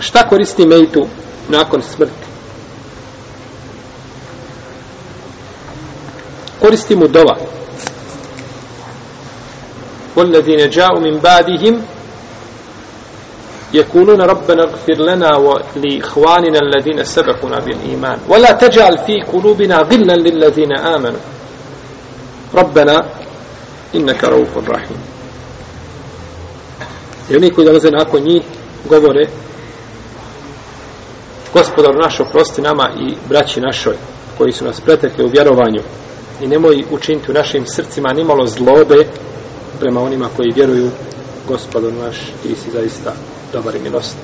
Šta koristi mejtu na akonspirtu? Koristi mudova. Voledhina jažao min badihim jakuluna rabbana i gafirlana li ikhwanina levina sabafuna bil iman. Vola tajal fi kulubina vilna liladhina aman. Rabbana innaka rufu rafim. Ili koji da zna ko njih govore Gospodar naš, oprosti nama i braći našoj, koji su nas pretekli u vjerovanju i nemoj učiniti u našim srcima nimalo zlobe prema onima koji vjeruju Gospodar naš, ti si zaista dobar i milost.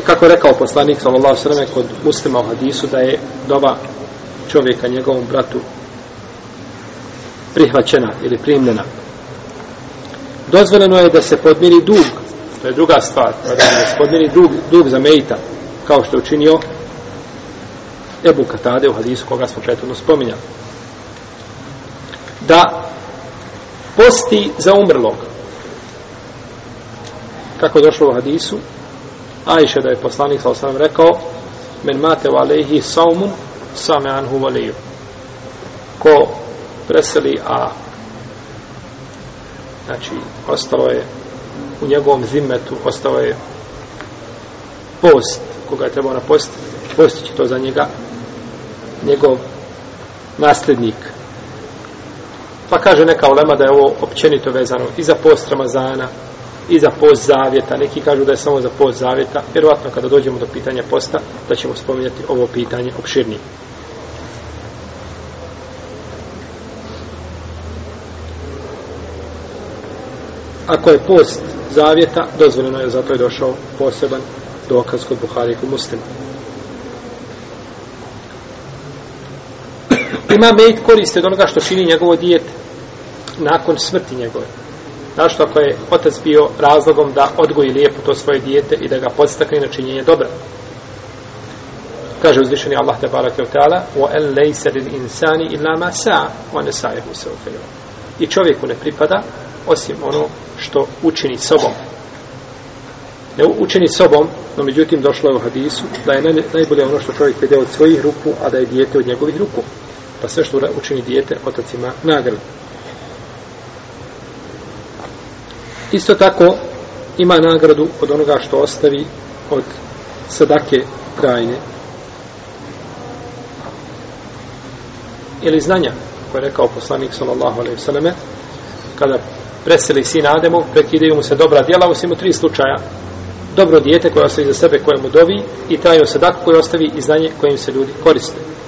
I kako je rekao poslanik sallallahu kod muslima u hadisu da je doba čovjeka njegovom bratu prihvaćena ili primljena. Dozvoljeno je da se podmiri dug to je druga stvar. Kada je dug, dug za mejita, kao što je učinio Ebu Katade u hadisu koga smo prethodno spominjali. Da posti za umrlog. Kako je došlo u hadisu, Ajše da je poslanik sa rekao men mate u same anhu valiju. Ko preseli, a znači, ostalo je u njegovom zimetu ostao je post koga je trebao napostiti postići to za njega njegov nasljednik pa kaže neka olema da je ovo općenito vezano i za post Ramazana i za post zavjeta neki kažu da je samo za post zavjeta vjerojatno kada dođemo do pitanja posta da ćemo spominjati ovo pitanje opširnije Ako je post zavjeta, dozvoljeno je, zato je došao poseban dokaz kod Buhari i kod muslima. Ima mejt koriste od onoga što čini njegovo dijete nakon smrti njegove. Zašto ako je otac bio razlogom da odgoji lijepo to svoje dijete i da ga podstakne na činjenje dobra? Kaže uzvišeni Allah te barake u ta'ala وَاَلْ لَيْسَ إِنْسَانِ إِلَّا مَا سَعَ وَنَسَعَهُ سَوْفَيُوا I čovjeku ne pripada osim ono što učini sobom. Ne učini sobom, no međutim došlo je u hadisu da je najbolje ono što čovjek pede od svojih ruku, a da je dijete od njegovih ruku. Pa sve što učini dijete, otac ima nagradu. Isto tako ima nagradu od onoga što ostavi od sadake krajine. Ili znanja, koje je rekao poslanik sallallahu alaihi kada preseli sin Ademov, prekidaju mu se dobra djela, osim u tri slučaja. Dobro dijete koje ostavi za sebe koje mu dovi i taj sadak koji ostavi i znanje kojim se ljudi koriste.